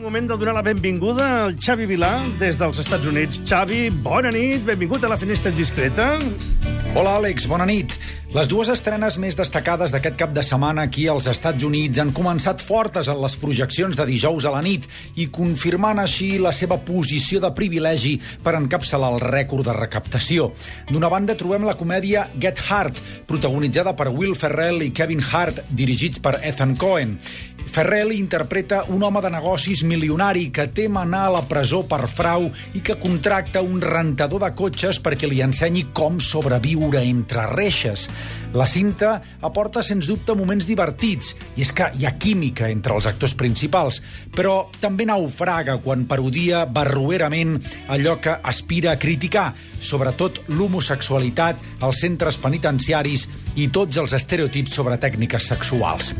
Moment de donar la benvinguda al Xavi Vilà des dels Estats Units. Xavi, bona nit, benvingut a la Finestra Indiscreta. Hola, Àlex, bona nit. Les dues estrenes més destacades d'aquest cap de setmana aquí als Estats Units han començat fortes en les projeccions de dijous a la nit i confirmant així la seva posició de privilegi per encapçalar el rècord de recaptació. D'una banda trobem la comèdia Get Hard, protagonitzada per Will Ferrell i Kevin Hart, dirigits per Ethan Cohen. Ferrell interpreta un home de negocis milionari que tem anar a la presó per frau i que contracta un rentador de cotxes perquè li ensenyi com sobreviure entre reixes. La cinta aporta, sens dubte, moments divertits, i és que hi ha química entre els actors principals, però també naufraga quan parodia barroerament allò que aspira a criticar, sobretot l'homosexualitat, els centres penitenciaris i tots els estereotips sobre tècniques sexuals.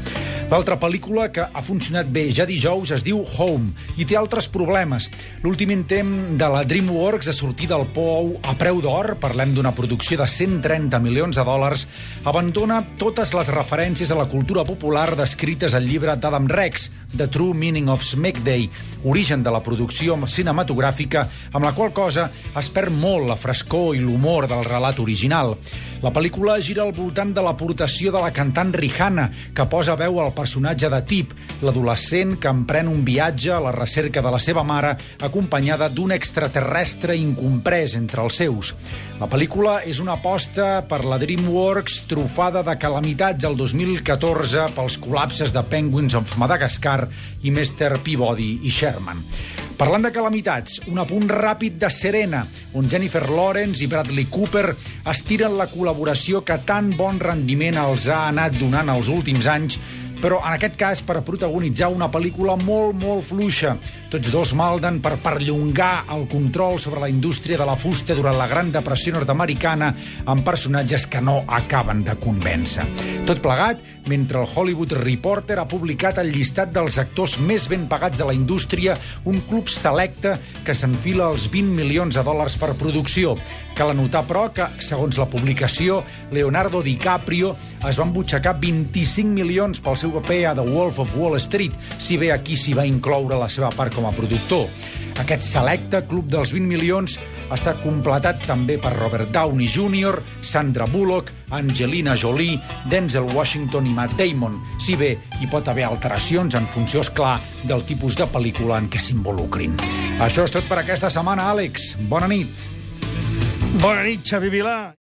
L'altra pel·lícula que ha funcionat bé ja dijous es diu Home i té altres problemes. L'últim intent de la DreamWorks de sortir del pou a preu d'or, parlem d'una producció de 130 milions de dòlars, abandona totes les referències a la cultura popular descrites al llibre d'Adam Rex, The True Meaning of Smegday, origen de la producció cinematogràfica, amb la qual cosa es perd molt la frescor i l'humor del relat original. La pel·lícula gira al voltant de l'aportació de la cantant Rihanna, que posa veu al personatge de Tip, l'adolescent que emprèn un viatge a la recerca de la seva mare, acompanyada d'un extraterrestre incomprès entre els seus. La pel·lícula és una aposta per la DreamWorks trufada de calamitats el 2014 pels col·lapses de Penguins of Madagascar i Mr. Peabody i Sherman. Parlant de calamitats, un apunt ràpid de Serena, on Jennifer Lawrence i Bradley Cooper estiren la col·laboració que tan bon rendiment els ha anat donant els últims anys però en aquest cas per protagonitzar una pel·lícula molt, molt fluixa. Tots dos malden per perllongar el control sobre la indústria de la fusta durant la Gran Depressió nord-americana amb personatges que no acaben de convèncer. Tot plegat, mentre el Hollywood Reporter ha publicat el llistat dels actors més ben pagats de la indústria, un club selecte que s'enfila als 20 milions de dòlars per producció. Cal anotar, però, que, segons la publicació, Leonardo DiCaprio es va embutxacar 25 milions pel seu paper a The Wolf of Wall Street, si bé aquí s'hi va incloure la seva part com a productor. Aquest selecte club dels 20 milions està completat també per Robert Downey Jr., Sandra Bullock, Angelina Jolie, Denzel Washington i Matt Damon, si bé hi pot haver alteracions en funció, clar, del tipus de pel·lícula en què s'involucrin. Això és tot per aquesta setmana, Àlex. Bona nit. Bona nit, Xavi Vilà.